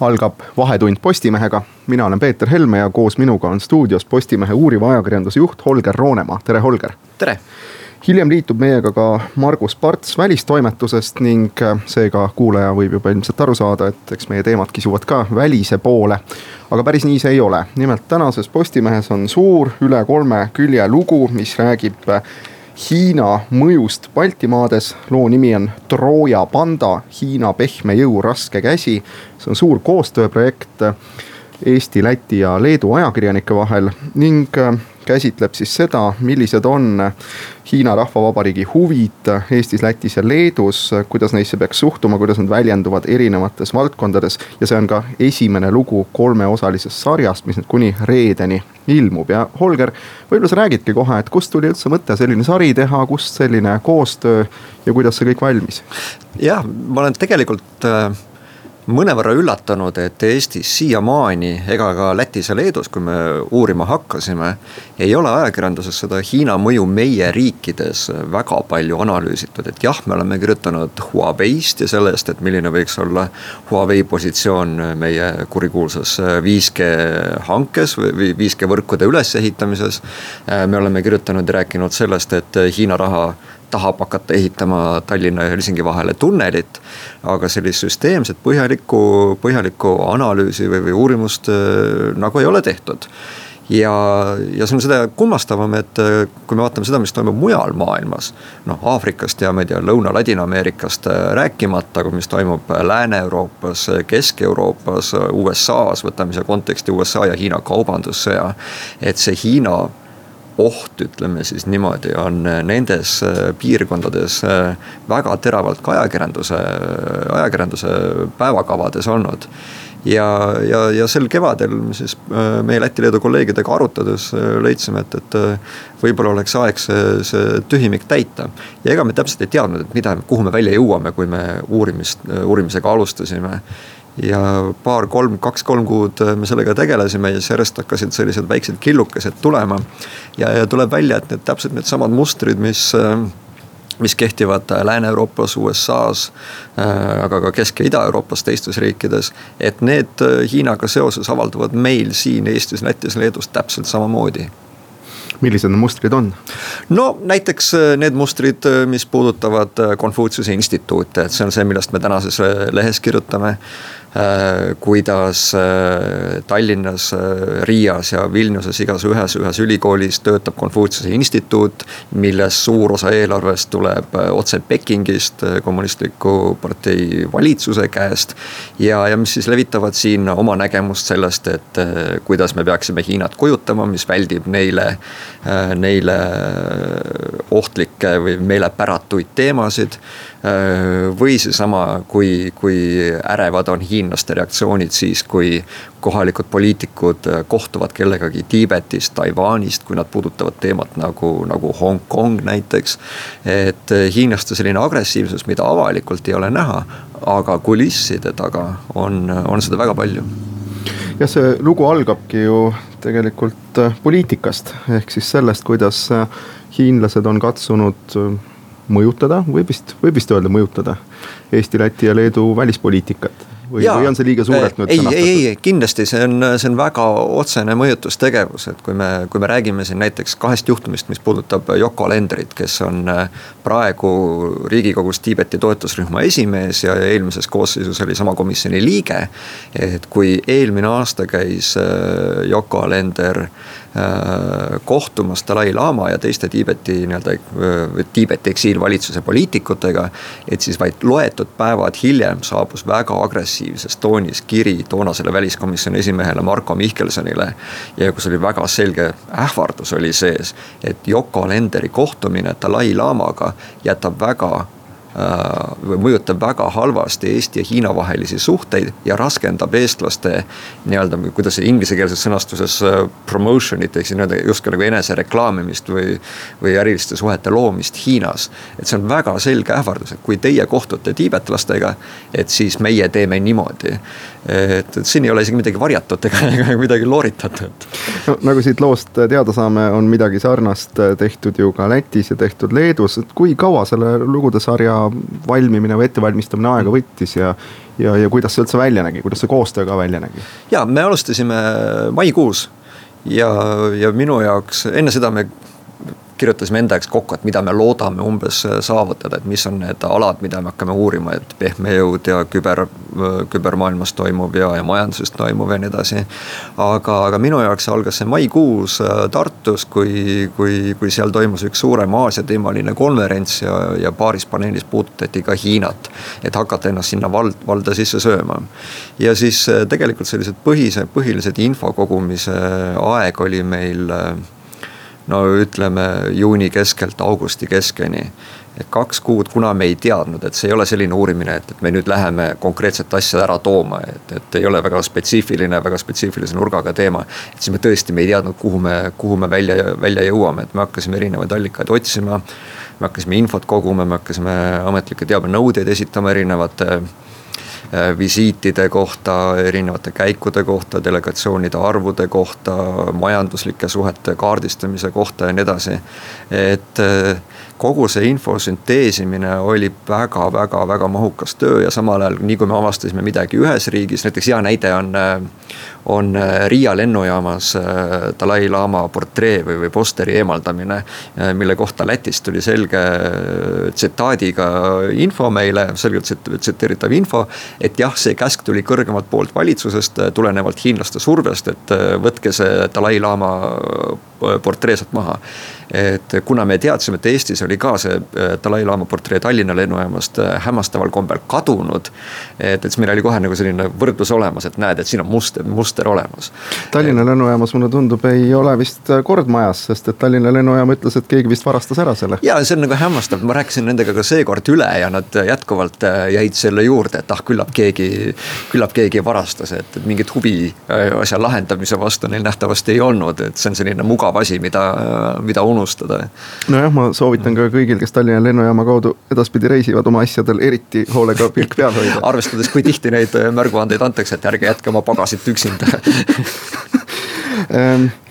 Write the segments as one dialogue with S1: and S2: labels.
S1: algab Vahetund Postimehega. mina olen Peeter Helme ja koos minuga on stuudios Postimehe uuriva ajakirjanduse juht Holger Roonemaa, tere Holger.
S2: tere.
S1: hiljem liitub meiega ka Margus Parts välistoimetusest ning äh, seega kuulaja võib juba ilmselt aru saada, et eks meie teemad kisuvad ka välise poole. aga päris nii see ei ole, nimelt tänases Postimehes on suur üle kolme külje lugu, mis räägib äh, Hiina mõjust Baltimaades. loo nimi on Trooja panda, Hiina pehme jõu raske käsi. see on suur koostööprojekt Eesti, Läti ja Leedu ajakirjanike vahel ning käsitleb siis seda, millised on Hiina Rahvavabariigi huvid Eestis, Lätis ja Leedus. kuidas neisse peaks suhtuma, kuidas nad väljenduvad erinevates valdkondades ja see on ka esimene lugu kolmeosalisest sarjast, mis nüüd kuni reedeni ilmub ja Holger, võib-olla sa räägidki kohe, et kust tuli üldse mõte selline sari teha, kust selline koostöö ja kuidas see kõik valmis?
S2: jah, ma olen tegelikult äh mõnevõrra üllatunud, et Eestis siiamaani ega ka Lätis ja Leedus, kui me uurima hakkasime. ei ole ajakirjanduses seda Hiina mõju meie riikides väga palju analüüsitud, et jah, me oleme kirjutanud Huawei'st ja sellest, et milline võiks olla Huawei positsioon meie kurikuulsas 5G hankes või 5G võrkude ülesehitamises. me oleme kirjutanud ja rääkinud sellest, et Hiina raha tahab hakata ehitama Tallinna ja Helsingi vahele tunnelit. aga sellist süsteemset põhjalikku, põhjalikku analüüsi või, või uurimust äh, nagu ei ole tehtud ja, ja see on seda kummastavam, et äh, kui me vaatame seda, mis toimub mujal maailmas. noh, Aafrikast ja ma ei tea, Lõuna-Ladina-Ameerikast äh, rääkimata, aga mis toimub Lääne-Euroopas, Kesk-Euroopas, USA-s, võtame siia konteksti USA ja Hiina kaubandussõja. et see Hiina oht, ütleme siis niimoodi, on nendes äh, piirkondades äh, väga teravalt ka ajakirjanduse, ajakirjanduse päevakavades olnud ja, ja, ja sel kevadel siis äh, meie Läti-Leedu kolleegidega arutades leidsime, et, et võib-olla oleks aeg see, see tühimik täita. ja ega me täpselt ei teadnud, et mida, kuhu me välja jõuame, kui me uurimist, uurimisega alustasime ja paar-kolm, kaks-kolm kuud me sellega tegelesime ja siis järjest hakkasid sellised väiksed killukesed tulema. ja, ja tuleb välja, et need täpselt needsamad mustrid, mis mis kehtivad Lääne-Euroopas, USA-s, aga ka Kesk- ja Ida-Euroopas, teistes riikides. et need Hiinaga seoses avalduvad meil siin Eestis, Lätis, Leedus täpselt samamoodi
S1: millised need mustrid on?
S2: no näiteks need mustrid, mis puudutavad Konfutsiuse instituute, et see on see, millest me tänases lehes kirjutame. Äh, kuidas äh, Tallinnas, äh, Riias ja Vilniuses igas ühes, ühes ülikoolis töötab Konfutsiuse instituut. milles suur osa eelarvest tuleb otse Pekingist, kommunistliku partei valitsuse käest. ja, ja mis siis levitavad siin oma nägemust sellest, et kuidas me peaksime Hiinat kujutama, mis väldib neile, neile ohtlikke või meile päratuid teemasid või seesama, kui, kui ärevad on hiinlaste reaktsioonid siis, kui kohalikud poliitikud kohtuvad kellegagi Tiibetist, Taiwanist, kui nad puudutavad teemat nagu, nagu Hongkong näiteks. et hiinlaste selline agressiivsus, mida avalikult ei ole näha, aga kulisside taga on, on seda väga palju
S1: jah, see lugu algabki ju tegelikult poliitikast, ehk siis sellest, kuidas hiinlased on katsunud mõjutada, võib vist, võib vist öelda mõjutada Eesti, Läti ja Leedu välispoliitikat või, või on see liiga suurelt nüüd
S2: ei, sõnastatud? ei, ei, kindlasti see on, see on väga otsene mõjutustegevus, et kui me, kui me räägime siin näiteks kahest juhtumist, mis puudutab Yoko Alenderit, kes on äh, praegu riigikogus Tiibeti toetusrühma esimees ja eelmises koosseisus oli sama komisjoni liige. et kui eelmine aasta käis äh, Yoko Alender kohtumas Dalai-laama ja teiste Tiibeti nii-öelda, Tiibeti eksiilvalitsuse poliitikutega. et siis vaid loetud päevad hiljem saabus väga agressiivses toonis kiri toonasele väliskomisjoni esimehele Marko Mihkelsonile. ja kus oli väga selge ähvardus oli sees, et Yoko Alenderi kohtumine Dalai-laamaga jätab väga mõjutab väga halvasti Eesti ja Hiina vahelisi suhteid ja raskendab eestlaste nii-öelda, kuidas see inglisekeelses sõnastuses promotion'it ehk siis nii-öelda justkui nagu enesereklaamimist või, või äriliste suhete loomist Hiinas. et see on väga selge ähvardus, et kui teie kohtute tiibetlastega, et siis meie teeme niimoodi. et, et siin ei ole isegi midagi varjatut ega, ega midagi looritatut.
S1: no nagu siit loost teada saame, on midagi sarnast tehtud ju ka Lätis ja tehtud Leedus, et kui kaua selle lugude sarja valmimine või ettevalmistamine aega võttis ja ja, ja kuidas see üldse välja nägi, kuidas see koostöö ka välja nägi?
S2: ja me alustasime maikuus ja, ja minu jaoks enne seda me kirjutasime enda jaoks kokku, et mida me loodame umbes saavutada, et mis on need alad, mida me hakkame uurima, et pehme jõud ja küber, kübermaailmas toimuv ja, ja majanduses toimuv ja nii edasi. aga, aga minu jaoks algas see maikuus äh, Tartus, kui, kui, kui seal toimus üks suurem Aasia teemaline konverents ja, ja paaris paneelis puudutati ka Hiinat. et hakata ennast sinna vald, valda sisse sööma. ja siis äh, tegelikult sellised põhise, põhilised info kogumise aeg oli meil äh, no ütleme juuni keskelt augusti keskeni. et kaks kuud, kuna me ei teadnud, et see ei ole selline uurimine, et, et me nüüd läheme konkreetset asja ära tooma, et, et ei ole väga spetsiifiline, väga spetsiifilise nurgaga teema. et siis me tõesti, me ei teadnud, kuhu me, kuhu me välja, välja jõuame, et me hakkasime erinevaid allikaid otsima. me hakkasime infot koguma, me hakkasime ametlikke teabenõudeid esitama erinevate visiitide kohta, erinevate käikude kohta, delegatsioonide arvude kohta, majanduslike suhete kaardistamise kohta ja nii edasi. et äh, kogu see info sünteesimine oli väga-väga-väga mahukas töö ja samal ajal, nii kui me avastasime midagi ühes riigis, näiteks hea näide on äh, on äh, Riia lennujaamas äh, Dalai-laama portree või, või posteri eemaldamine. Äh, mille kohta Lätist tuli selge tsitaadiga info meile, selgelt tsiteeritav info. et jah, see käsk tuli kõrgemalt poolt valitsusest tulenevalt hiinlaste survest, et võtke see Dalai-laama portree sealt maha et kuna me teadsime, et Eestis oli ka see Dalai-laama portree Tallinna lennujaamast hämmastaval kombel kadunud. et, et siis meil oli kohe nagu selline võrdlus olemas, et näed, et siin on muster, muster olemas.
S1: Tallinna lennujaamas mulle tundub, ei ole vist kord majas, sest et Tallinna lennujaam ütles, et keegi vist varastas ära selle.
S2: ja see on nagu hämmastav, ma rääkisin nendega ka seekord üle ja nad jätkuvalt äh, jäid selle juurde, et ah, küllap keegi, küllap keegi varastas, et, mingit huvi äh, asja lahendamise vastu neil nähtavasti ei olnud, et see on selline mugav asi, mida, mida unustada.
S1: nojah, ma soovitan ka kõigil, kes Tallinna lennujaama kaudu edaspidi reisivad, oma asjadel eriti hoolega pilk peal hoida
S2: arvestades, kui tihti neid märguandeid antakse, et ärge jätke oma pagasit üksinda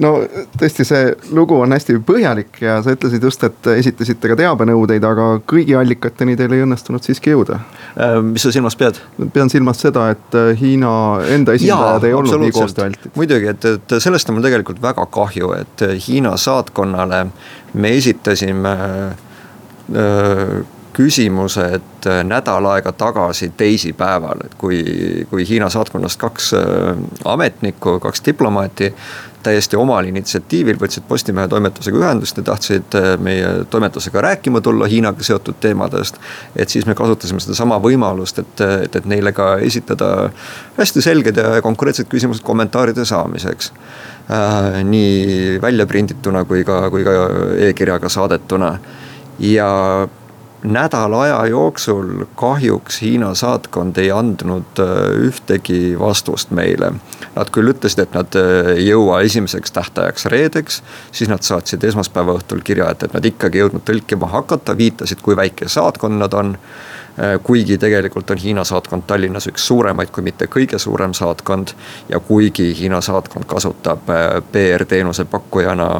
S1: no tõesti, see lugu on hästi põhjalik ja sa ütlesid just, et esitasite ka teabenõudeid, aga kõigi allikateni teil ei õnnestunud siiski jõuda.
S2: Ehm, mis sa silmas pead?
S1: pean silmas seda, et äh, Hiina enda esindajad ei olnud nii koostööaltid.
S2: muidugi, et, et sellest on mul tegelikult väga kahju, et Hiina saatkonnale me esitasime öö, küsimuse, et äh, nädal aega tagasi teisipäeval, et kui, kui Hiina saatkonnast kaks äh, ametnikku, kaks diplomaati täiesti omal initsiatiivil võtsid Postimehe toimetusega ühendust ja tahtsid äh, meie toimetusega rääkima tulla Hiinaga seotud teemadest. et siis me kasutasime sedasama võimalust, et, et, et neile ka esitada hästi selged ja konkreetsed küsimused kommentaaride saamiseks äh,. nii välja prindituna kui ka, kui ka e-kirjaga saadetuna ja nädala aja jooksul kahjuks Hiina saatkond ei andnud äh, ühtegi vastust meile. Nad küll ütlesid, et nad äh, ei jõua esimeseks tähtajaks reedeks, siis nad saatsid esmaspäeva õhtul kirja, et, et nad ikkagi jõudnud tõlkima hakata, viitasid, kui väike saatkond nad on äh, kuigi tegelikult on Hiina saatkond Tallinnas üks suuremaid, kui mitte kõige suurem saatkond. ja kuigi Hiina saatkond kasutab PR-teenuse pakkujana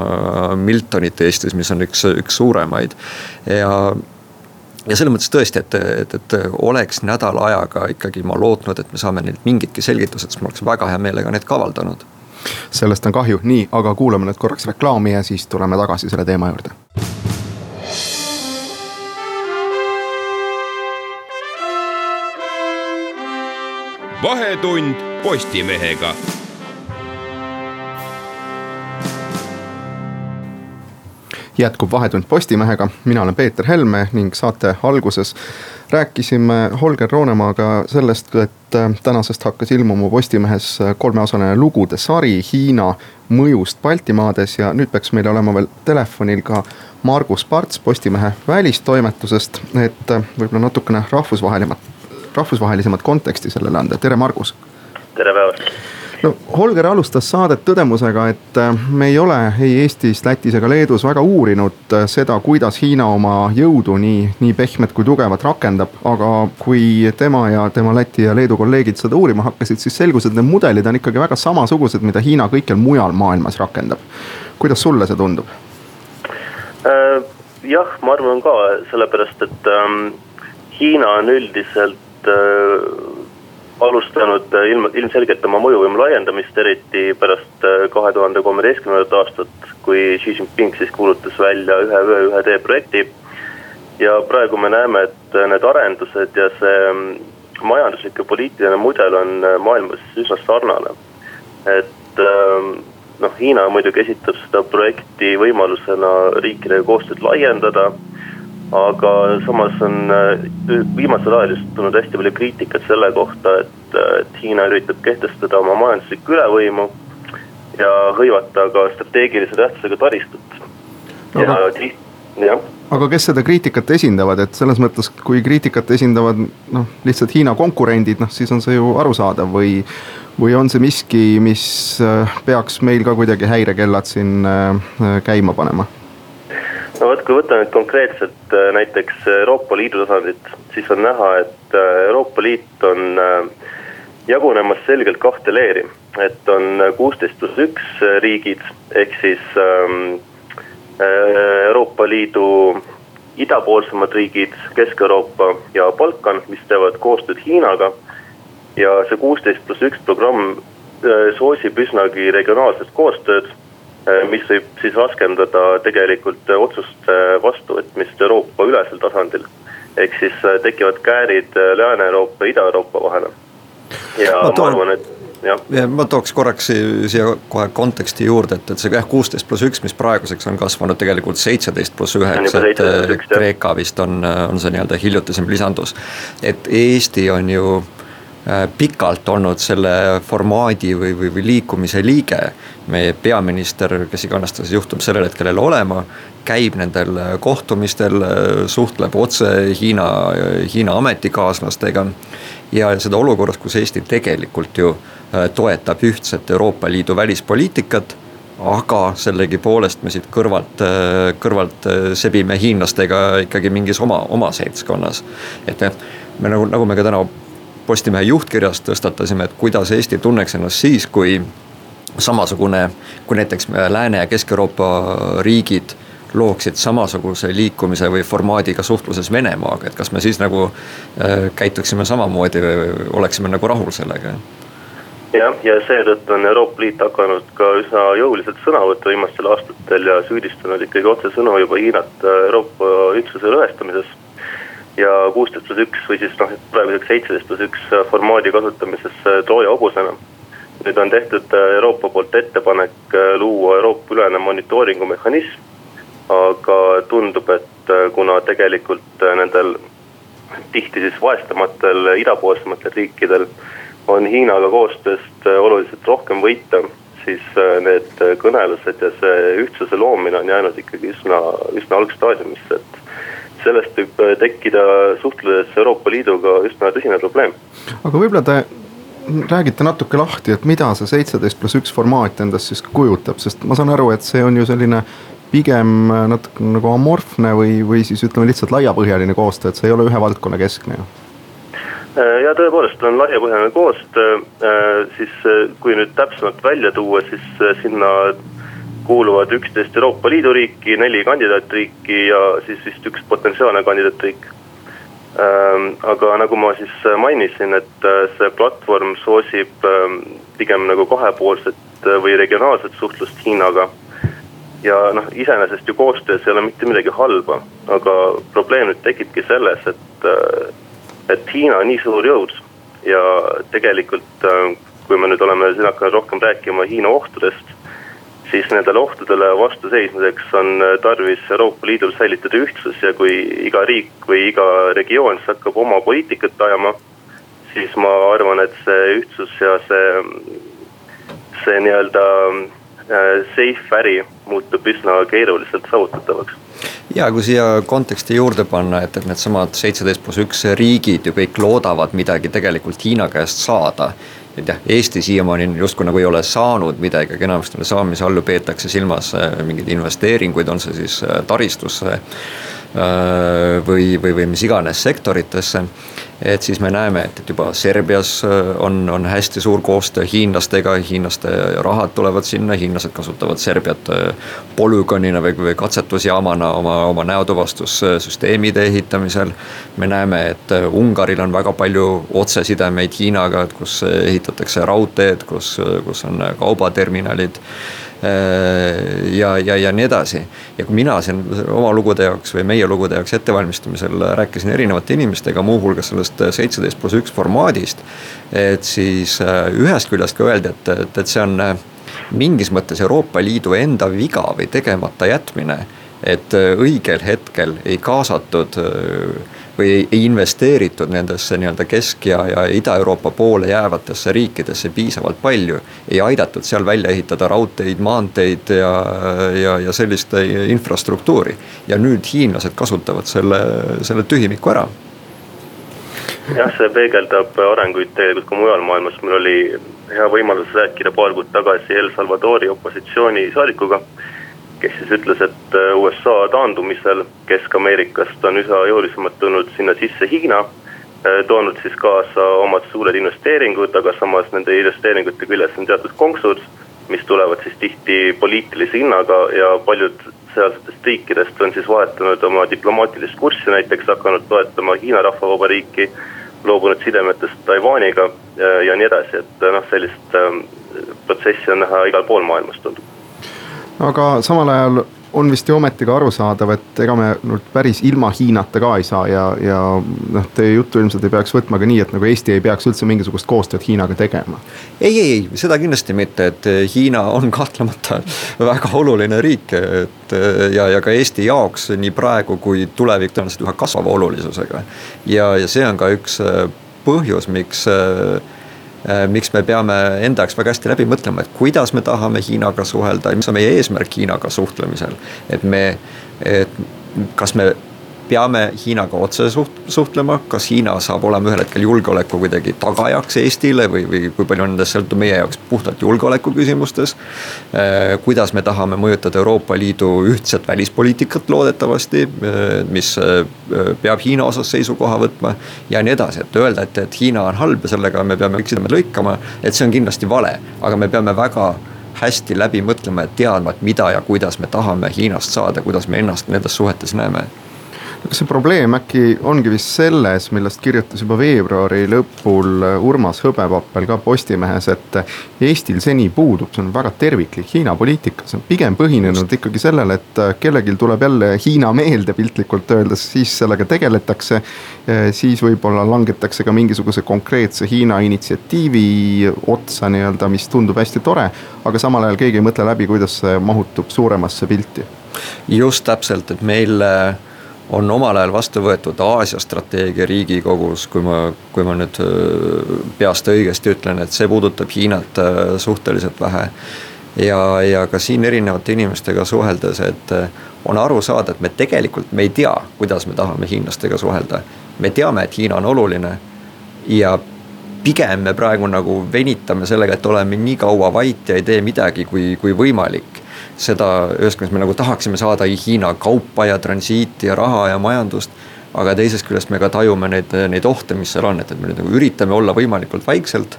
S2: Miltonit Eestis, mis on üks, üks suuremaid ja ja selles mõttes tõesti, et, et, et oleks nädala ajaga ikkagi ma lootnud, et me saame neilt mingitki selgitused, siis ma oleks väga hea meelega need ka avaldanud.
S1: sellest on kahju, nii, aga kuulame nüüd korraks reklaami ja siis tuleme tagasi selle teema juurde.
S3: vahetund Postimehega
S1: jätkub Vahetund Postimehega, mina olen Peeter Helme ning saate alguses rääkisime Holger Roonemaaga sellest, et äh, tänasest hakkas ilmuma Postimehes äh, kolmeosaline lugude sari Hiina mõjust Baltimaades ja nüüd peaks meil olema veel telefonil ka Margus Parts Postimehe välistoimetusest, et võib-olla natukene rahvusvahelisemat, rahvusvahelisemat konteksti sellele anda, tere Margus.
S4: tere päevast
S1: no Holger alustas saadet tõdemusega, et äh, me ei ole ei Eestis, Lätis ega Leedus väga uurinud äh, seda, kuidas Hiina oma jõudu nii, nii pehmet kui tugevat rakendab. aga kui tema ja tema Läti ja Leedu kolleegid seda uurima hakkasid, siis selgus, et need mudelid on ikkagi väga samasugused, mida Hiina kõikjal mujal maailmas rakendab. kuidas sulle see tundub?
S4: Äh, jah, ma arvan ka, sellepärast et ähm, Hiina on üldiselt äh, alustanud äh, ilm, ilmselgelt oma mõjuvõimu laiendamist, eriti pärast äh, kahe tuhande kolmeteistkümnendat aastat, kui Xi Jinping siis kuulutas välja ühe öö, ühe tee projekti. ja praegu me näeme, et äh, need arendused ja see mm, majanduslik ja poliitiline mudel on maailmas üsna sarnane. et ähm, noh, Hiina muidugi esitab seda projekti võimalusena riikidega koostööd laiendada aga samas on äh, viimasel ajal just tulnud hästi palju kriitikat selle kohta, et, äh, et Hiina üritab kehtestada oma majanduslikku ülevõimu ja hõivata ka strateegilise tähtsusega taristut.
S1: ja, jah aga kes seda kriitikat esindavad, et selles mõttes, kui kriitikat esindavad noh, lihtsalt Hiina konkurendid, noh siis on see ju arusaadav või. või on see miski, mis äh, peaks meil ka kuidagi häirekellad siin käima panema
S4: no vot, kui võtta nüüd konkreetselt äh, näiteks Euroopa Liidu tasandit, siis on näha, et äh, Euroopa Liit on äh, jagunemas selgelt kahte leeri. et on kuusteist pluss üks riigid, ehk siis ähm, Euroopa Liidu idapoolsemad riigid, Kesk-Euroopa ja Balkan, mis teevad koostööd Hiinaga. ja see kuusteist pluss üks programm soosib üsnagi regionaalset koostööd mis võib siis raskendada tegelikult otsuste vastuvõtmist Euroopa ülesel tasandil. ehk siis äh, tekivad käärid äh, Lääne-Euroopa ja Ida-Euroopa vahele. ja ma, toon... ma arvan, et
S2: ja ma tooks korraks siia kohe konteksti juurde, et, et see jah, kuusteist pluss üks, mis praeguseks on kasvanud tegelikult seitseteist pluss üheksa, et Kreeka vist on, on see nii-öelda hiljutisem lisandus. et Eesti on ju Äh, pikalt olnud selle formaadi või, või, või liikumise liige. meie peaminister, kes iganes ta siis juhtub sellel hetkel jälle olema, käib nendel kohtumistel, suhtleb otse Hiina, Hiina ametikaaslastega. ja seda olukorras, kus Eesti tegelikult ju äh, toetab ühtset Euroopa Liidu välispoliitikat aga sellegipoolest me siit kõrvalt, äh, kõrvalt sebime hiinlastega ikkagi mingis oma, oma seltskonnas. et me nagu, nagu me ka täna Postimehe juhtkirjas tõstatasime, et kuidas Eesti tunneks ennast siis, kui samasugune, kui näiteks Lääne- ja Kesk-Euroopa riigid looksid samasuguse liikumise või formaadiga suhtluses Venemaaga, et kas me siis nagu äh, käituksime samamoodi või oleksime nagu rahul sellega?
S4: jah, ja seetõttu on Euroopa Liit hakanud ka üsna jõuliselt sõna võtma viimastel aastatel ja süüdistanud ikkagi otsesõnu juba Hiinat Euroopa ühtsuse lõhestamises ja kuusteist pluss üks või siis noh, praeguseks seitseteist pluss üks äh, formaadi kasutamises äh, Trooja hobusena. nüüd on tehtud äh, Euroopa poolt ettepanek luua Euroopa ülene monitooringu mehhanism. aga tundub, et kuna tegelikult nendel tihti siis vaestamatel idapoolsematel riikidel on Hiinaga koostööst oluliselt rohkem võita, siis need kõnelused ja see ühtsuse loomine on jäänud ikkagi üsna, üsna algstaadiumisse, et sellest võib äh, tekkida suhtluses Euroopa Liiduga üsna tõsine probleem.
S1: aga võib-olla te räägite natuke lahti, et mida see seitseteist pluss üks formaat endast siis kujutab, sest ma saan aru, et see on ju selline pigem äh, natuke nagu amorfne või, või siis ütleme lihtsalt laiapõhjaline koostöö, et see ei ole ühe valdkonna keskne ju
S4: äh, ja tõepoolest on laiapõhjaline koostöö, siis kui nüüd täpsemalt välja tuua, siis sinna kuuluvad üksteist Euroopa Liidu riiki, neli kandidaatriiki ja siis vist üks potentsiaalne kandidaatriik. Ähm, aga nagu ma siis mainisin, et äh, see platvorm soosib ähm, pigem nagu kahepoolset äh, või regionaalset suhtlust Hiinaga. ja noh, iseenesest ju koostöös ei ole mitte midagi halba, aga probleem nüüd tekibki selles, et, äh, et Hiina on nii suur jõud ja tegelikult kui me nüüd oleme siin hakanud rohkem rääkima Hiina ohtudest siis nendele ohtudele vastu seismiseks on äh, tarvis Euroopa Liidul säilitada ühtsus ja kui iga riik või iga regioon siis hakkab oma poliitikat ajama, siis ma arvan, et see ühtsus ja see, see nii-öelda äh, safe äri muutub üsna keeruliselt saavutatavaks.
S2: Ja kui siia konteksti juurde panna, et, et needsamad seitseteist pluss üks riigid ju kõik loodavad midagi tegelikult Hiina käest saada et jah, Eesti siiamaani justkui nagu ei ole saanud midagi, aga enamasti selle saamise all ju peetakse silmas äh, mingeid investeeringuid, on see siis äh, taristusse Äh, või, või, või mis iganes sektoritesse. Et siis me näeme, et, et juba Serbias äh, on, on hästi suur koostöö hiinlastega, hiinlaste rahad tulevad sinna, hiinlased kasutavad Serbiat äh, polügoonina või, või katsetusjaamana oma, oma näotuvastussüsteemide ehitamisel. me näeme, et Ungaril on väga palju otsesidemeid Hiinaga, et kus ehitatakse raudteed, kus, kus on kaubaterminalid Äh, ja, ja, ja nii edasi. ja kui mina siin oma lugude jaoks või meie lugude jaoks ettevalmistamisel rääkisin erinevate inimestega, muuhulgas sellest seitseteist pluss üks formaadist. et siis äh, ühest küljest ka öeldi, et, et, et see on äh, mingis mõttes Euroopa Liidu enda viga või tegemata jätmine. et õigel hetkel ei kaasatud või ei, ei investeeritud nendesse nii-öelda Kesk- ja, ja Ida-Euroopa poole jäävatesse riikidesse piisavalt palju. ei aidatud seal välja ehitada raudteid, maanteid ja, ja, ja sellist infrastruktuuri. ja nüüd hiinlased kasutavad selle, selle tühimiku ära
S4: jah, see peegeldab arenguid tegelikult ka mujal maailmas, meil oli hea võimalus rääkida paar kuud tagasi El Salvadori opositsioonisaadikuga kes siis ütles, et äh, USA taandumisel Kesk-Ameerikast on üha jõulisemalt tulnud sinna sisse Hiina. Äh, toonud siis kaasa omad suured investeeringud, aga samas nende investeeringute küljes on teatud konksud, mis tulevad siis tihti poliitilise hinnaga ja paljud sealsetest riikidest on siis vahetanud oma diplomaatilist kurssi, näiteks hakanud toetama Hiina Rahvavabariiki, loobunud sidemetest Taiwaniga ja, äh, ja nii edasi, et noh, sellist ähm, protsessi on näha igal pool maailmas tundub
S1: aga samal ajal on vist ju ometi ka arusaadav, et ega me nüüd päris ilma Hiinata ka ei saa ja, ja noh, teie juttu ilmselt ei peaks võtma ka nii, et nagu Eesti ei peaks üldse mingisugust koostööd Hiinaga tegema.
S2: ei, ei, ei, seda kindlasti mitte, et Hiina on kahtlemata väga oluline riik, et ja, ja ka Eesti jaoks nii praegu kui tulevik tõenäoliselt üha kasvava olulisusega. ja, ja see on ka üks põhjus, miks Äh, miks me peame enda jaoks väga hästi läbi mõtlema, et kuidas me tahame Hiinaga suhelda ja mis on meie eesmärk Hiinaga suhtlemisel. et me, et kas me peame Hiinaga otse suht-, suhtlema, kas Hiina saab olema ühel hetkel julgeoleku kuidagi tagajaks Eestile või, või kui palju nendest sõltub meie jaoks puhtalt julgeoleku küsimustes. Äh, kuidas me tahame mõjutada Euroopa Liidu ühtset välispoliitikat loodetavasti, äh, mis äh, peab Hiina osas seisukoha võtma ja nii edasi, et öelda, et, et Hiina on halb ja sellega me peame kõik sidemed lõikama, et see on kindlasti vale, aga me peame väga hästi läbi mõtlema ja teadma, et mida ja kuidas me tahame Hiinast saada, kuidas me ennast nendes suhetes näeme
S1: see probleem äkki ongi vist selles, millest kirjutas juba veebruari lõpul Urmas Hõbepappel ka Postimehes, et Eestil seni puudub, see on väga terviklik Hiina poliitika, see on pigem põhinenud ikkagi sellele, et kellelgi tuleb jälle Hiina meelde piltlikult öeldes, siis sellega tegeletakse. siis võib-olla langetakse ka mingisuguse konkreetse Hiina initsiatiivi otsa nii-öelda, mis tundub hästi tore, aga samal ajal keegi ei mõtle läbi, kuidas see mahutub suuremasse pilti.
S2: just täpselt, et meil on omal ajal vastu võetud Aasia strateegia riigikogus, kui ma, kui ma nüüd peast õigesti ütlen, et see puudutab Hiinat suhteliselt vähe. ja, ja ka siin erinevate inimestega suheldes, et on aru saada, et me tegelikult, me ei tea, kuidas me tahame hiinlastega suhelda. me teame, et Hiina on oluline ja pigem me praegu nagu venitame sellega, et oleme nii kaua vait ja ei tee midagi, kui, kui võimalik seda, ühest küljest me nagu tahaksime saada Hiina kaupa ja transiiti ja raha ja majandust. aga teisest küljest me ka tajume neid, neid ohte, mis seal on, et, et me nüüd nagu üritame olla võimalikult vaikselt.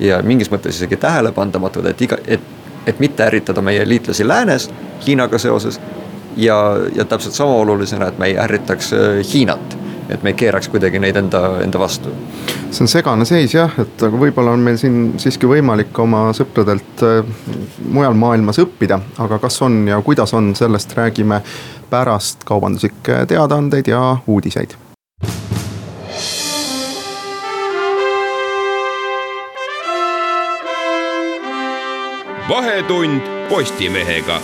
S2: ja mingis mõttes isegi tähelepandamatud, et iga, et, et mitte ärritada meie liitlasi läänes Hiinaga seoses. ja, ja täpselt sama olulisena, et me ei ärritaks äh, Hiinat et me ei keeraks kuidagi neid enda, enda vastu.
S1: See on segane seis jah, et aga võib-olla on meil siin siiski võimalik oma sõpradelt äh, mujal maailmas õppida, aga kas on ja kuidas on, sellest räägime pärast kaubanduslikke teadaandeid ja uudiseid.
S3: vahetund Postimehega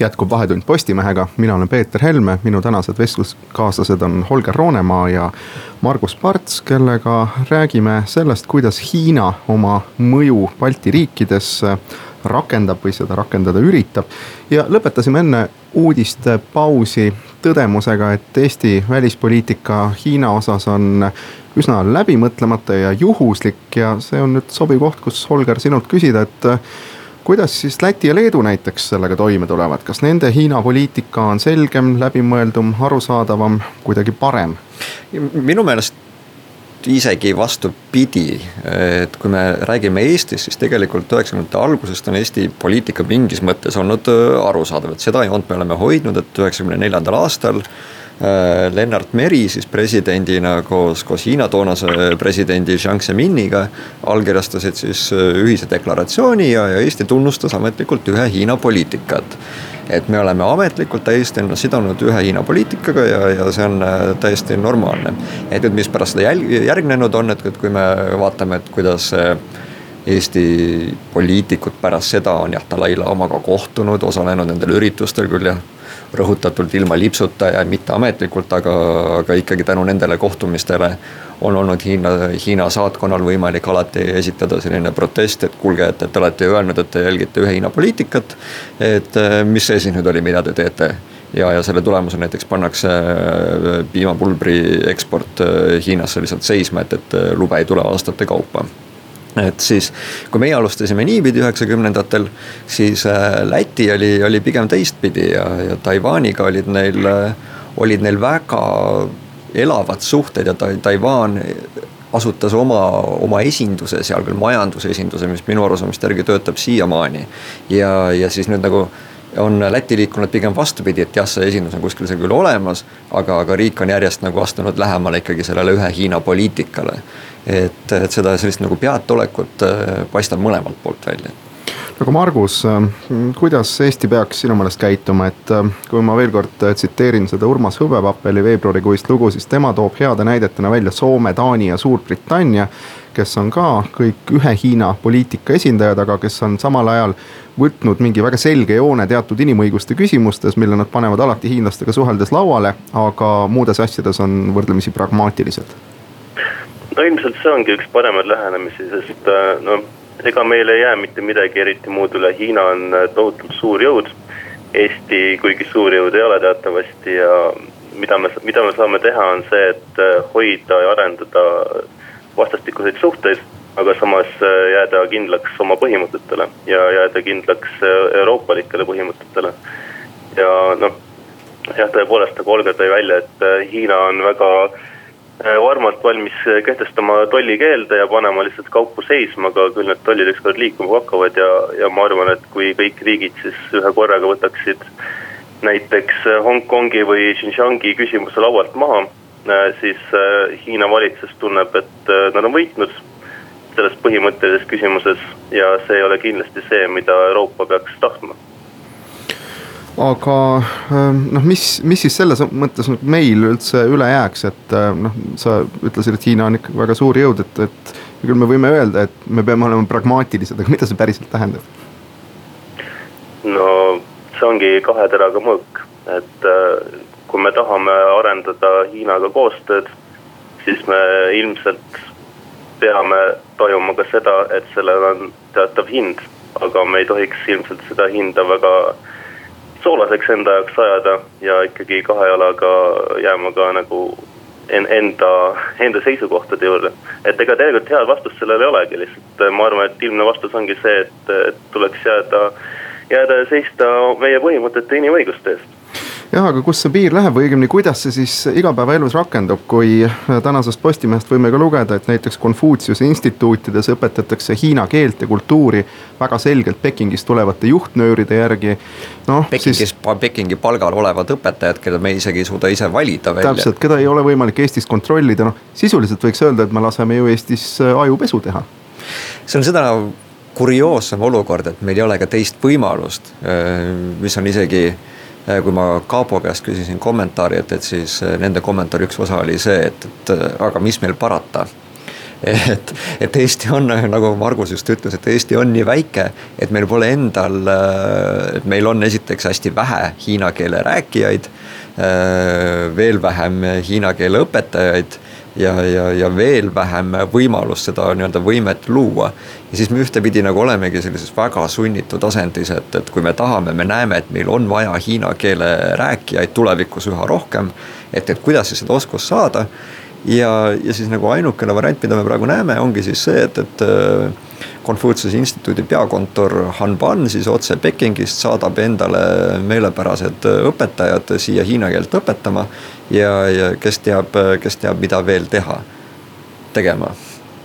S1: jätkub Vahetund Postimehega, mina olen Peeter Helme, minu tänased vestluskaaslased on Holger Roonemaa ja Margus Parts, kellega räägime sellest, kuidas Hiina oma mõju Balti riikides rakendab või seda rakendada üritab. ja lõpetasime enne uudistepausi tõdemusega, et Eesti välispoliitika Hiina osas on üsna läbimõtlemata ja juhuslik ja see on nüüd sobiv koht, kus Holger sinult küsida, et kuidas siis Läti ja Leedu näiteks sellega toime tulevad, kas nende Hiina poliitika on selgem, läbimõeldum, arusaadavam, kuidagi parem?
S2: minu meelest isegi vastupidi, et kui me räägime Eestist, siis tegelikult üheksakümnendate algusest on Eesti poliitika mingis mõttes olnud arusaadav, et seda joont me oleme hoidnud, et üheksakümne neljandal aastal Äh, Lennart Meri siis presidendina koos, koos Hiina toonase presidendi Jiang Zeminiga allkirjastasid siis äh, ühise deklaratsiooni ja, ja Eesti tunnustas ametlikult ühe Hiina poliitikat. et me oleme ametlikult täiesti ennast sidunud ühe Hiina poliitikaga ja, ja see on äh, täiesti normaalne. et nüüd, mis pärast seda jälg-, järgnenud on, et, et kui me vaatame, et kuidas Eesti poliitikud pärast seda on jah, Dalai-laamaga kohtunud, osalenud nendel üritustel küll jah rõhutatult ilma lipsuta ja mitteametlikult, aga, aga ikkagi tänu nendele kohtumistele on olnud Hiina, Hiina saatkonnal võimalik alati esitada selline protest, et kuulge, et, et te olete ju öelnud, et te jälgite ühe Hiina poliitikat. et eh, mis see siis nüüd oli, mida te teete ja, ja selle tulemusel näiteks pannakse eh, piimapulbri eksport eh, Hiinasse lihtsalt seisma, et, et lube ei tule aastate kaupa et siis, kui meie alustasime niipidi üheksakümnendatel, siis äh, Läti oli, oli pigem teistpidi ja, ja Taiwaniga olid neil, äh, olid neil väga elavad suhted ja Taiwan asutas oma, oma esinduse seal küll majandusesinduse, mis minu arusaamist järgi töötab siiamaani. ja, ja siis nüüd nagu on Läti liikunud pigem vastupidi, et jah, see esindus on kuskil seal küll olemas, aga, aga riik on järjest nagu astunud lähemale ikkagi sellele ühe Hiina poliitikale et, et seda sellist nagu peataolekut äh, paistab mõlemalt poolt välja
S1: aga Margus, äh, kuidas Eesti peaks sinu meelest käituma, et äh, kui ma veel kord tsiteerin seda Urmas Hõbepappeli veebruarikuist lugu, siis tema toob heade näidetena välja Soome, Taani ja Suurbritannia. kes on ka kõik ühe Hiina poliitika esindajad, aga kes on samal ajal võtnud mingi väga selge joone teatud inimõiguste küsimustes, mille nad panevad alati hiinlastega suheldes lauale, aga muudes asjades on võrdlemisi pragmaatilised
S4: no ilmselt see ongi üks paremaid lähenemisi, sest äh, no ega meil ei jää mitte midagi eriti muud üle, Hiina on äh, tohutult suur jõud. Eesti kuigi suur jõud ei ole teatavasti ja mida me, mida me saame teha, on see, et äh, hoida ja arendada vastastikuseid suhteid, aga samas jääda kindlaks oma põhimõtetele ja jääda kindlaks euroopalikele põhimõtetele. ja noh, jah, tõepoolest nagu Olga tõi välja, et Hiina on väga äh, varmalt valmis äh, kehtestama tollikeelde ja panema lihtsalt kaupu seisma, aga küll need tollid ükskord liikuma hakkavad ja, ja ma arvan, et kui kõik riigid siis ühe korraga võtaksid näiteks äh, Hongkongi või Xinjiangi küsimuse laualt maha, siis Hiina valitsus tunneb, et nad on võitnud selles põhimõttelises küsimuses ja see ei ole kindlasti see, mida Euroopa peaks tahtma
S1: aga ähm, noh, mis, mis siis selles mõttes meil üldse üle jääks, et äh, noh, sa ütlesid, et Hiina on ikkagi väga suur jõud, et, et. küll me võime öelda, et me peame olema pragmaatilised, aga mida see päriselt tähendab?
S4: no see ongi kahe teraga mõõk, et äh, kui me tahame arendada Hiinaga koostööd, siis me ilmselt peame tajuma ka seda, et sellel on teatav hind, aga me ei tohiks ilmselt seda hinda väga soolaseks enda jaoks ajada ja ikkagi kahe jalaga jääma ka nagu enda, enda seisukohtade juurde. et ega tegelikult head vastust sellele ei olegi, lihtsalt ma arvan, et ilmne vastus ongi see, et tuleks jääda, jääda ja seista meie põhimõtete inimõiguste eest
S1: jah, aga kus see piir läheb või õigemini, kuidas see siis igapäevaelus rakendub, kui tänasest Postimehest võime ka lugeda, et näiteks Konfutsiuse instituutides õpetatakse hiina keelt ja kultuuri väga selgelt Pekingist tulevate juhtnööride järgi.
S2: noh, Pekingis siis. Pekingi palgal olevad õpetajad, keda me isegi ei suuda ise valida välja.
S1: täpselt, keda ei ole võimalik Eestis kontrollida, noh sisuliselt võiks öelda, et me laseme ju Eestis äh, ajupesu teha.
S2: see on seda kurioossem olukord, et meil ei ole ka teist võimalust, äh, mis on isegi kui ma Kaapo käest küsisin kommentaari, et, et siis äh, nende kommentaari üks osa oli see, et, et äh, aga mis meil parata. et, et Eesti on, nagu Margus just ütles, et Eesti on nii väike, et meil pole endal, meil on esiteks hästi vähe hiina keele rääkijaid, veel vähem hiina keele õpetajaid ja, ja, ja veel vähem võimalust seda nii-öelda võimet luua. Ja siis me ühtepidi nagu olemegi sellises väga sunnitud asendis, et, et kui me tahame, me näeme, et meil on vaja hiina keele rääkijaid tulevikus üha rohkem. et, et kuidas siis seda oskust saada. ja, ja siis nagu ainukene variant, mida me praegu näeme, ongi siis see, et, et Konfutsiuse instituudi peakontor Hanban siis otse Pekingist saadab endale meelepärased õpetajad siia hiina keelt õpetama. ja, ja kes teab, kes teab, mida veel teha, tegema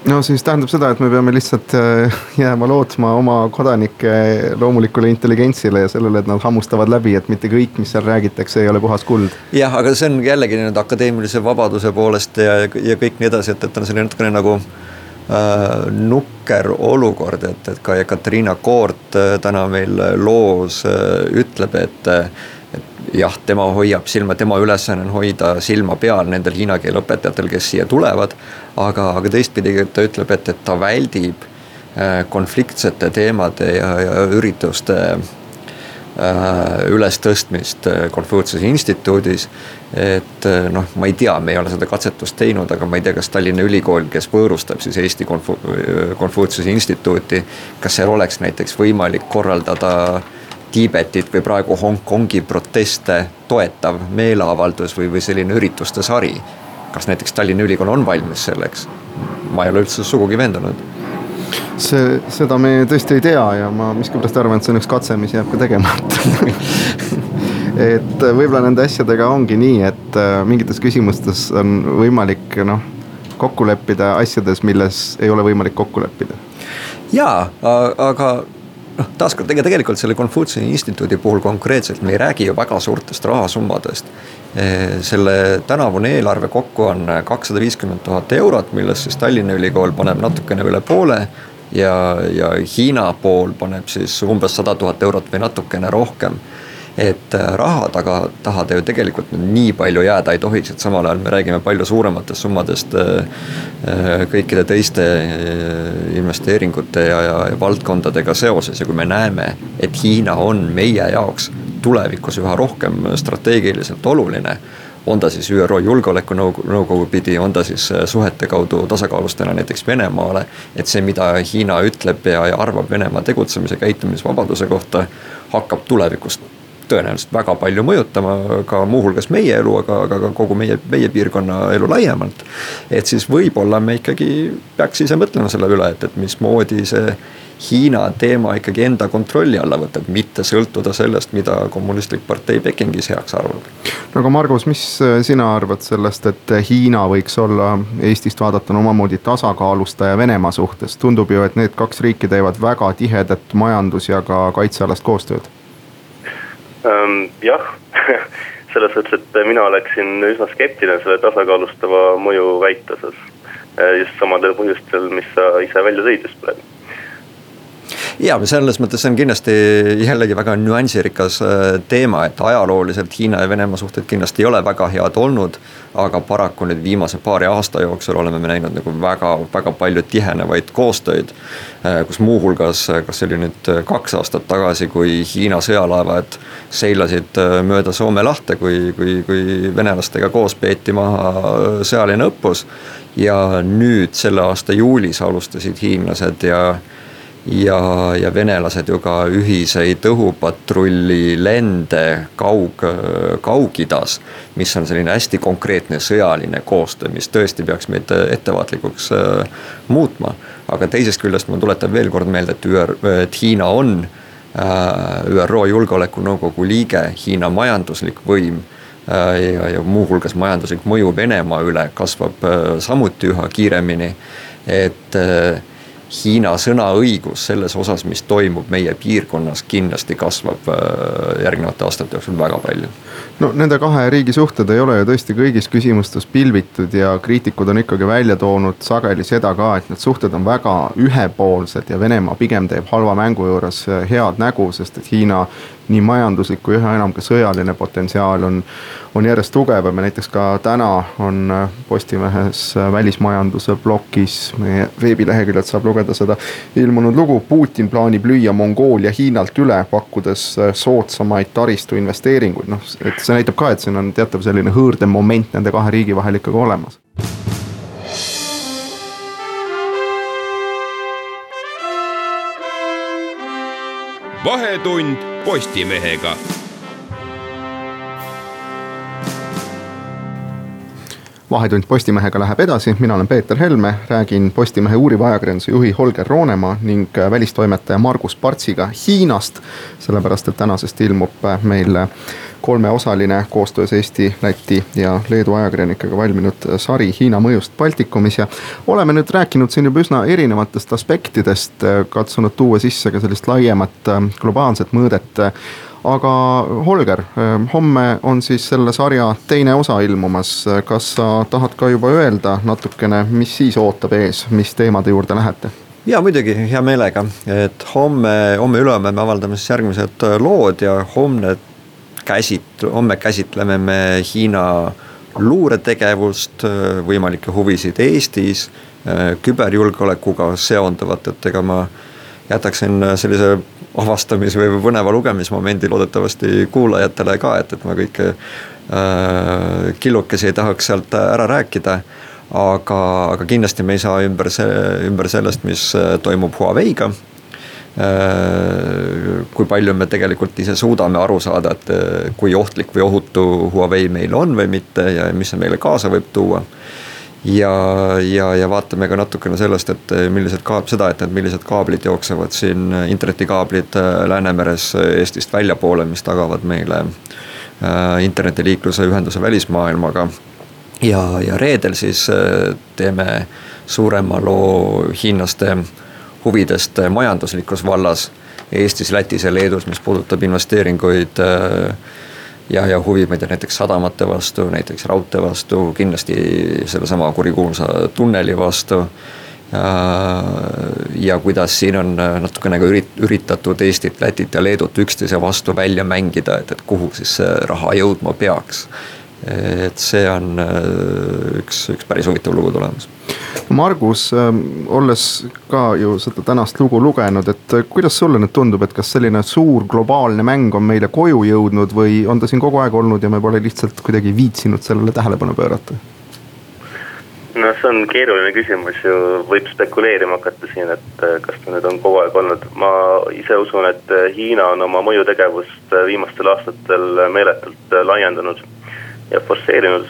S1: no siis tähendab seda, et me peame lihtsalt äh, jääma lootma oma kodanike loomulikule intelligentsile ja sellele, et nad hammustavad läbi, et mitte kõik, mis seal räägitakse, ei ole puhas kuld.
S2: jah, aga see on jällegi nüüd akadeemilise vabaduse poolest ja, ja kõik nii edasi, et, et on selline natukene nagu äh, nukker olukord, et, et ka Katariina Koort äh, täna meil loos äh, ütleb, et äh, jah, tema hoiab silma, tema ülesanne on hoida silma peal nendel hiina keele õpetajatel, kes siia tulevad. aga, aga teistpidi ta ütleb, et, et ta väldib äh, konfliktsete teemade ja, ja ürituste äh, ülestõstmist äh, Konfutsiuse instituudis. et äh, noh, ma ei tea, me ei ole seda katsetust teinud, aga ma ei tea, kas Tallinna Ülikool, kes võõrustab siis Eesti Konfu-, Konfutsiuse instituuti. kas seal oleks näiteks võimalik korraldada Tiibetit või praegu Hongkongi proteste toetav meeleavaldus või, või selline ürituste sari. kas näiteks Tallinna Ülikool on valmis selleks? ma ei ole üldse sugugi veendunud
S1: see, seda me tõesti ei tea ja ma miskipärast arvan, et see on üks katse, mis jääb ka tegemata et võib-olla nende asjadega ongi nii, et äh, mingites küsimustes on võimalik noh, kokku leppida asjades, milles ei ole võimalik kokku leppida.
S2: jaa, aga noh, taaskord ega tegelikult selle Konfutsiuse instituudi puhul konkreetselt me ei räägi ju väga suurtest rahasummadest. selle tänavune eelarve kokku on kakssada viiskümmend tuhat eurot, millest siis Tallinna Ülikool paneb natukene üle poole. ja, ja Hiina pool paneb siis umbes sada tuhat eurot või natukene rohkem et äh, raha taga, taha ta ju tegelikult nii palju jääda ei tohiks, et samal ajal me räägime palju suurematest summadest äh, äh, kõikide teiste investeeringute ja, ja, ja valdkondadega seoses ja kui me näeme, et Hiina on meie jaoks tulevikus üha rohkem strateegiliselt oluline on ta siis ÜRO Julgeolekunõukogu pidi, on ta siis suhete kaudu tasakaalustajana näiteks Venemaale. et see, mida Hiina ütleb ja, ja arvab Venemaa tegutsemise, käitumisvabaduse kohta, hakkab tulevikus tõenäoliselt väga palju mõjutama ka muuhulgas meie elu, aga, aga ka kogu meie, meie piirkonna elu laiemalt. et siis võib-olla me ikkagi peaks ise mõtlema selle üle, et, et mismoodi see Hiina teema ikkagi enda kontrolli alla võtta, et mitte sõltuda sellest, mida kommunistlik partei Pekingis heaks arvab.
S1: no aga Margus, mis sina arvad sellest, et Hiina võiks olla Eestist vaadatuna omamoodi tasakaalustaja Venemaa suhtes, tundub ju, et need kaks riiki teevad väga tihedat majandus- ja ka kaitsealast koostööd
S4: jah selles mõttes, et mina oleksin üsna skeptiline selle tasakaalustava mõju väite osas. Äh, just samadel põhjustel, mis sa ise välja tõid just praegu
S2: ja selles mõttes see on kindlasti jällegi väga nüansirikas äh, teema, et ajalooliselt Hiina ja Venemaa suhted kindlasti ei ole väga head olnud. aga paraku nüüd viimase paari aasta jooksul oleme me näinud nagu väga, väga palju tihenevaid koostöid. Äh, kus muuhulgas, äh, kas see oli nüüd kaks aastat tagasi, kui Hiina sõjalaevad seilasid mööda Soome lahte, kui, kui, kui venelastega koos peeti maha sõjaline õppus. ja nüüd selle aasta juulis alustasid hiinlased ja ja, ja venelased ju ka ühiseid õhupatrulli lende kaug, Kaug-Idas. mis on selline hästi konkreetne sõjaline koostöö, mis tõesti peaks meid ettevaatlikuks äh, muutma. aga teisest küljest ma tuletan veel kord meelde, et ÜR, et Hiina on äh, ÜRO Julgeolekunõukogu liige, Hiina majanduslik võim äh, ja, ja muuhulgas majanduslik mõju Venemaa üle kasvab samuti üha kiiremini, et Hiina sõnaõigus selles osas, mis toimub meie piirkonnas, kindlasti kasvab äh, järgnevate aastate jooksul väga palju.
S1: no nende kahe riigi suhted ei ole ju tõesti kõigis küsimustes pilvitud ja kriitikud on ikkagi välja toonud sageli seda ka, et need suhted on väga ühepoolsed ja Venemaa pigem teeb halva mängu juures head nägu, sest et Hiina nii majanduslik kui üha enam ka sõjaline potentsiaal on, on järjest tugevam ja näiteks ka täna on Postimehes välismajanduse plokis, meie veebileheküljelt saab lugeda seda ilmunud lugu. Putin plaanib lüüa Mongoolia Hiinalt üle, pakkudes soodsamaid taristu investeeringuid, noh, et see näitab ka, et siin on teatav selline hõõrdemoment nende kahe riigi vahel ikkagi olemas
S3: vahetund Postimehega
S1: vahetund Postimehega läheb edasi, mina olen Peeter Helme, räägin Postimehe uuriva ajakirjanduse juhi Holger Roonemaa ning välistoimetaja Margus Partsiga Hiinast. sellepärast, et tänasest ilmub meil kolmeosaline koostöös Eesti, Läti ja Leedu ajakirjanikega valminud sari Hiina mõjust Baltikumis ja oleme nüüd rääkinud siin juba üsna erinevatest aspektidest, katsunud tuua sisse ka sellist laiemat globaalset mõõdet aga Holger, homme on siis selle sarja teine osa ilmumas, kas sa tahad ka juba öelda natukene, mis siis ootab ees, mis teemade juurde lähete?
S2: ja muidugi hea meelega, et homme, homme-ülehomme me avaldame siis järgmised lood ja homne käsit-, homme käsitleme me Hiina luuretegevust, võimalikke huvisid Eestis, küberjulgeolekuga seonduvat, et ega ma jätaksin sellise avastamis- või põneva lugemismomendi loodetavasti kuulajatele ka, et, et ma kõike äh, killukesi ei tahaks sealt ära rääkida. aga, aga kindlasti me ei saa ümber see, ümber sellest, mis toimub Huawei'ga äh,. kui palju me tegelikult ise suudame aru saada, et kui ohtlik või ohutu Huawei meil on või mitte ja mis see meile kaasa võib tuua ja, ja, ja vaatame ka natukene sellest, et millised kaab-, seda, et, et millised kaablid jooksevad siin, internetikaablid äh, Läänemeres Eestist väljapoole, mis tagavad meile internetiliikluse ühenduse välismaailmaga. ja, ja reedel siis teeme suurema loo hiinlaste huvidest majanduslikus vallas Eestis, Lätis ja Leedus, mis puudutab investeeringuid äh, ja, ja huvi, ma ei tea, näiteks sadamate vastu, näiteks raudtee vastu, kindlasti sellesama kurikuulsa tunneli vastu. ja kuidas siin on natukene ka ürit-, üritatud Eestit, Lätit ja Leedut üksteise vastu välja mängida, et, et kuhu siis see raha jõudma peaks. Et see on üks, üks päris huvitav lugu tulemas.
S1: Margus, ähm, olles ka ju seda tänast lugu lugenud, et äh, kuidas sulle nüüd tundub, et kas selline suur globaalne mäng on meile koju jõudnud või on ta siin kogu aeg olnud ja me pole lihtsalt kuidagi viitsinud sellele tähelepanu pöörata?
S4: no see on keeruline küsimus ju, võib spekuleerima hakata siin, et äh, kas ta nüüd on kogu aeg olnud, ma ise usun, et äh, Hiina on oma mõjutegevust viimastel aastatel meeletult laiendanud ja forsseerinud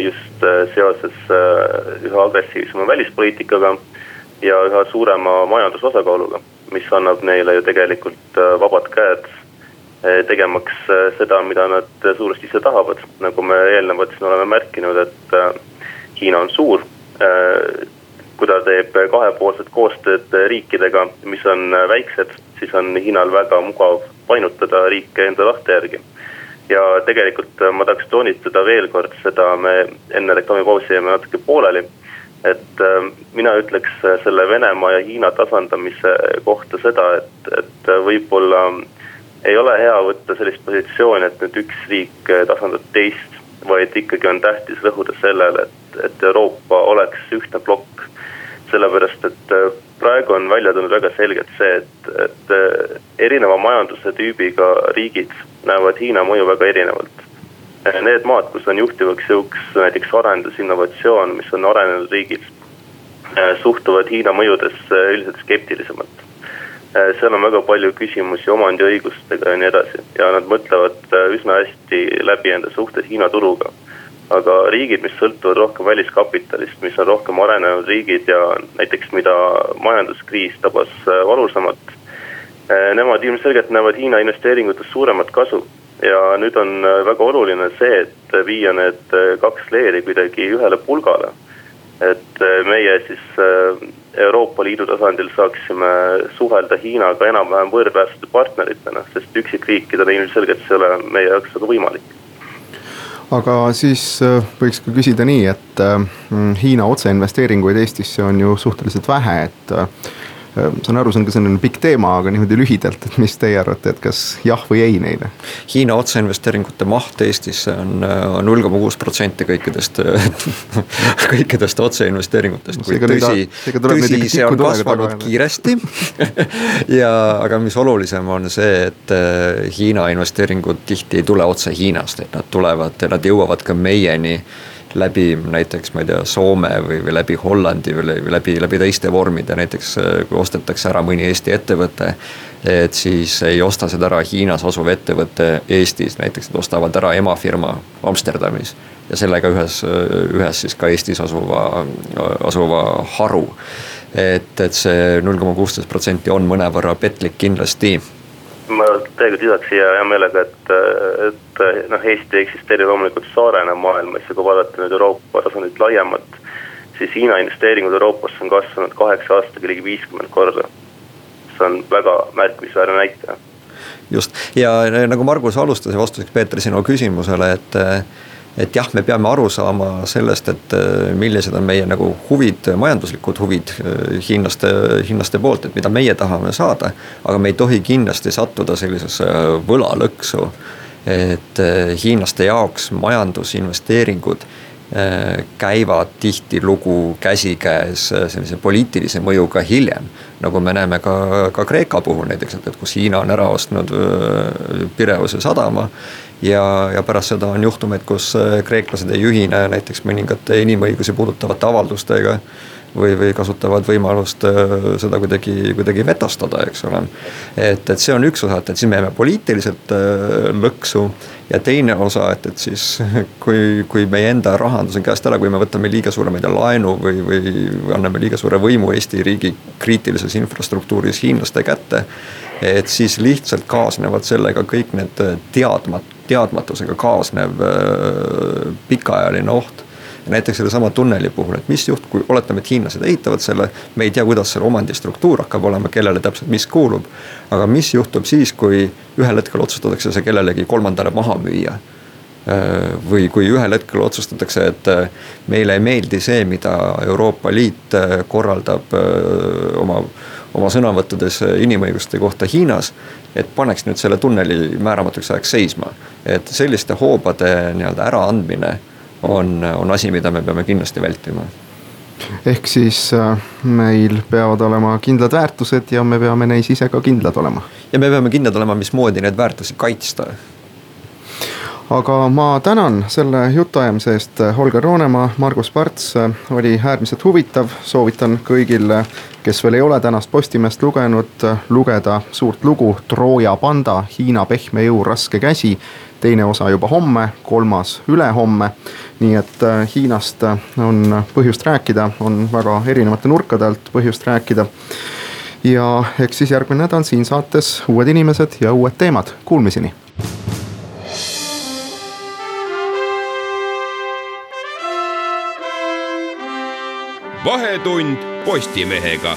S4: just äh, seoses äh, üha agressiivsema välispoliitikaga ja üha suurema majandusosakaaluga, mis annab neile ju tegelikult äh, vabad käed tegemaks seda, mida nad suuresti ise tahavad. nagu me eelnevalt siin oleme märkinud, et Hiina on suur. kui ta teeb kahepoolset koostööd riikidega, mis on väiksed, siis on Hiinal väga mugav painutada riike enda tahte järgi ja tegelikult äh, ma tahaks toonitada veel kord seda, me enne reklaamipausi jäime natuke pooleli. et äh, mina ütleks äh, selle Venemaa ja Hiina tasandamise kohta seda, et, et võib-olla ei ole hea võtta sellist positsiooni, et nüüd üks riik tasandab teist, vaid ikkagi on tähtis rõhuda sellele, et, et Euroopa oleks ühtne plokk. sellepärast, et praegu on välja tulnud väga selgelt see, et, et erineva majanduse tüübiga riigid näevad Hiina mõju väga erinevalt. Need maad, kus on juhtivaks jõuks näiteks arendus, innovatsioon, mis on arenenud riigid, suhtuvad Hiina mõjudesse üldiselt skeptilisemalt. seal on väga palju küsimusi omandiõigustega ja nii edasi ja nad mõtlevad üsna hästi läbi enda suhted Hiina turuga. Aga riigid, mis sõltuvad rohkem väliskapitalist, mis on rohkem arenenud riigid ja näiteks mida majanduskriis tabas valusamalt Äh, nemad ilmselgelt näevad Hiina investeeringutest suuremat kasu ja nüüd on äh, väga oluline see, et viia need äh, kaks leeri kuidagi ühele pulgale. et meie siis Euroopa Liidu tasandil saaksime suhelda Hiinaga enam-vähem võrdväärsete partneritena, sest üksikriikidena ilmselgelt see ei ole meie jaoks väga võimalik
S1: aga siis äh, võiks ka küsida nii, et äh, Hiina otseinvesteeringuid Eestisse on ju suhteliselt vähe, et äh, saan aru, see on ka selline pikk teema, aga niimoodi lühidalt, et mis teie arvate, et kas jah või ei neile?
S2: Hiina otseinvesteeringute maht Eestisse on null koma kuus protsenti kõikidest kõikidest otseinvesteeringutest, tõsi, tõsi, see on kasvanud kiiresti. Ja, aga mis olulisem on see, et äh, Hiina investeeringud tihti ei tule otse Hiinast, et nad tulevad, nad jõuavad ka meieni läbi näiteks ma ei tea, Soome või, või läbi Hollandi või läbi, läbi teiste vormide, näiteks äh, kui ostetakse ära mõni Eesti ettevõte. et siis ei osta seda ära Hiinas asuv ettevõte Eestis, näiteks nad ostavad ära emafirma Amsterdamis. ja sellega ühes, ühes siis ka Eestis asuva, asuva haru. et, et see null koma kuusteist protsenti on mõnevõrra petlik kindlasti
S4: ma tegelikult lisaks siia hea meelega, et, et noh, Eesti eksisteerib loomulikult saarena maailmas ja kui vaadata nüüd Euroopa tasandit laiemalt, siis Hiina investeeringud Euroopasse on kasvanud kaheksa aastaga ligi viiskümmend korda. see on väga märkimisväärne näitaja.
S2: just ja nagu Margus alustas vastuseks Peeter sinu küsimusele, et et jah, me peame aru saama sellest, et äh, millised on meie nagu huvid, majanduslikud huvid äh, hiinlaste, hiinlaste poolt, et mida meie tahame saada. aga me ei tohi kindlasti sattuda sellisesse võlalõksu. et äh, hiinlaste jaoks majandusinvesteeringud käivad tihtilugu käsikäes sellise poliitilise mõjuga hiljem. nagu me näeme ka, ka Kreeka puhul näiteks, et, et kus Hiina on ära ostnud Pireuse sadama ja, ja pärast seda on juhtumeid, kus äh, kreeklased ei ühine näiteks mõningate inimõigusi puudutavate avaldustega. või, või kasutavad võimalust äh, seda kuidagi, kuidagi vetostada, eks ole. et, et see on üks osa, et, et siis me jääme poliitiliselt äh, lõksu ja teine osa, et, et siis kui, kui meie enda rahandus on käest ära, kui me võtame liiga suure, ma ei tea, laenu või, või anname liiga suure võimu Eesti riigi kriitilises infrastruktuuris hiinlaste kätte. et siis lihtsalt kaasnevad sellega kõik need teadmat-, teadmatusega kaasnev äh, pikaajaline oht näiteks sellesama tunneli puhul, et mis juht-, kui oletame, et hiinlased ehitavad selle, me ei tea, kuidas selle omandistruktuur hakkab olema, kellele täpselt mis kuulub. aga mis juhtub siis, kui ühel hetkel otsustatakse see kellelegi kolmandale maha müüa? Äh, või kui ühel hetkel otsustatakse, et äh, meile ei meeldi see, mida Euroopa Liit korraldab oma oma sõnavõttudes inimõiguste kohta Hiinas. et paneks nüüd selle tunneli määramatuks ajaks seisma, et selliste hoobade nii-öelda äraandmine on, on asi, mida me peame kindlasti vältima
S1: ehk siis äh, meil peavad olema kindlad väärtused ja me peame neis ise ka kindlad olema.
S2: ja me peame kindlad olema, mismoodi neid väärtusi kaitsta
S1: aga ma tänan selle jutuajamise eest, Holger Roonemaa, Margus Parts, oli äärmiselt huvitav, soovitan kõigil, kes veel ei ole tänast Postimeest lugenud, lugeda suurt lugu Trooja panda, Hiina pehme jõu raske käsi. teine osa juba homme, kolmas ülehomme. nii et Hiinast on põhjust rääkida, on väga erinevate nurkade alt põhjust rääkida ja eks siis järgmine nädal siin saates uued inimesed ja uued teemad, kuulmiseni
S3: vahetund Postimehega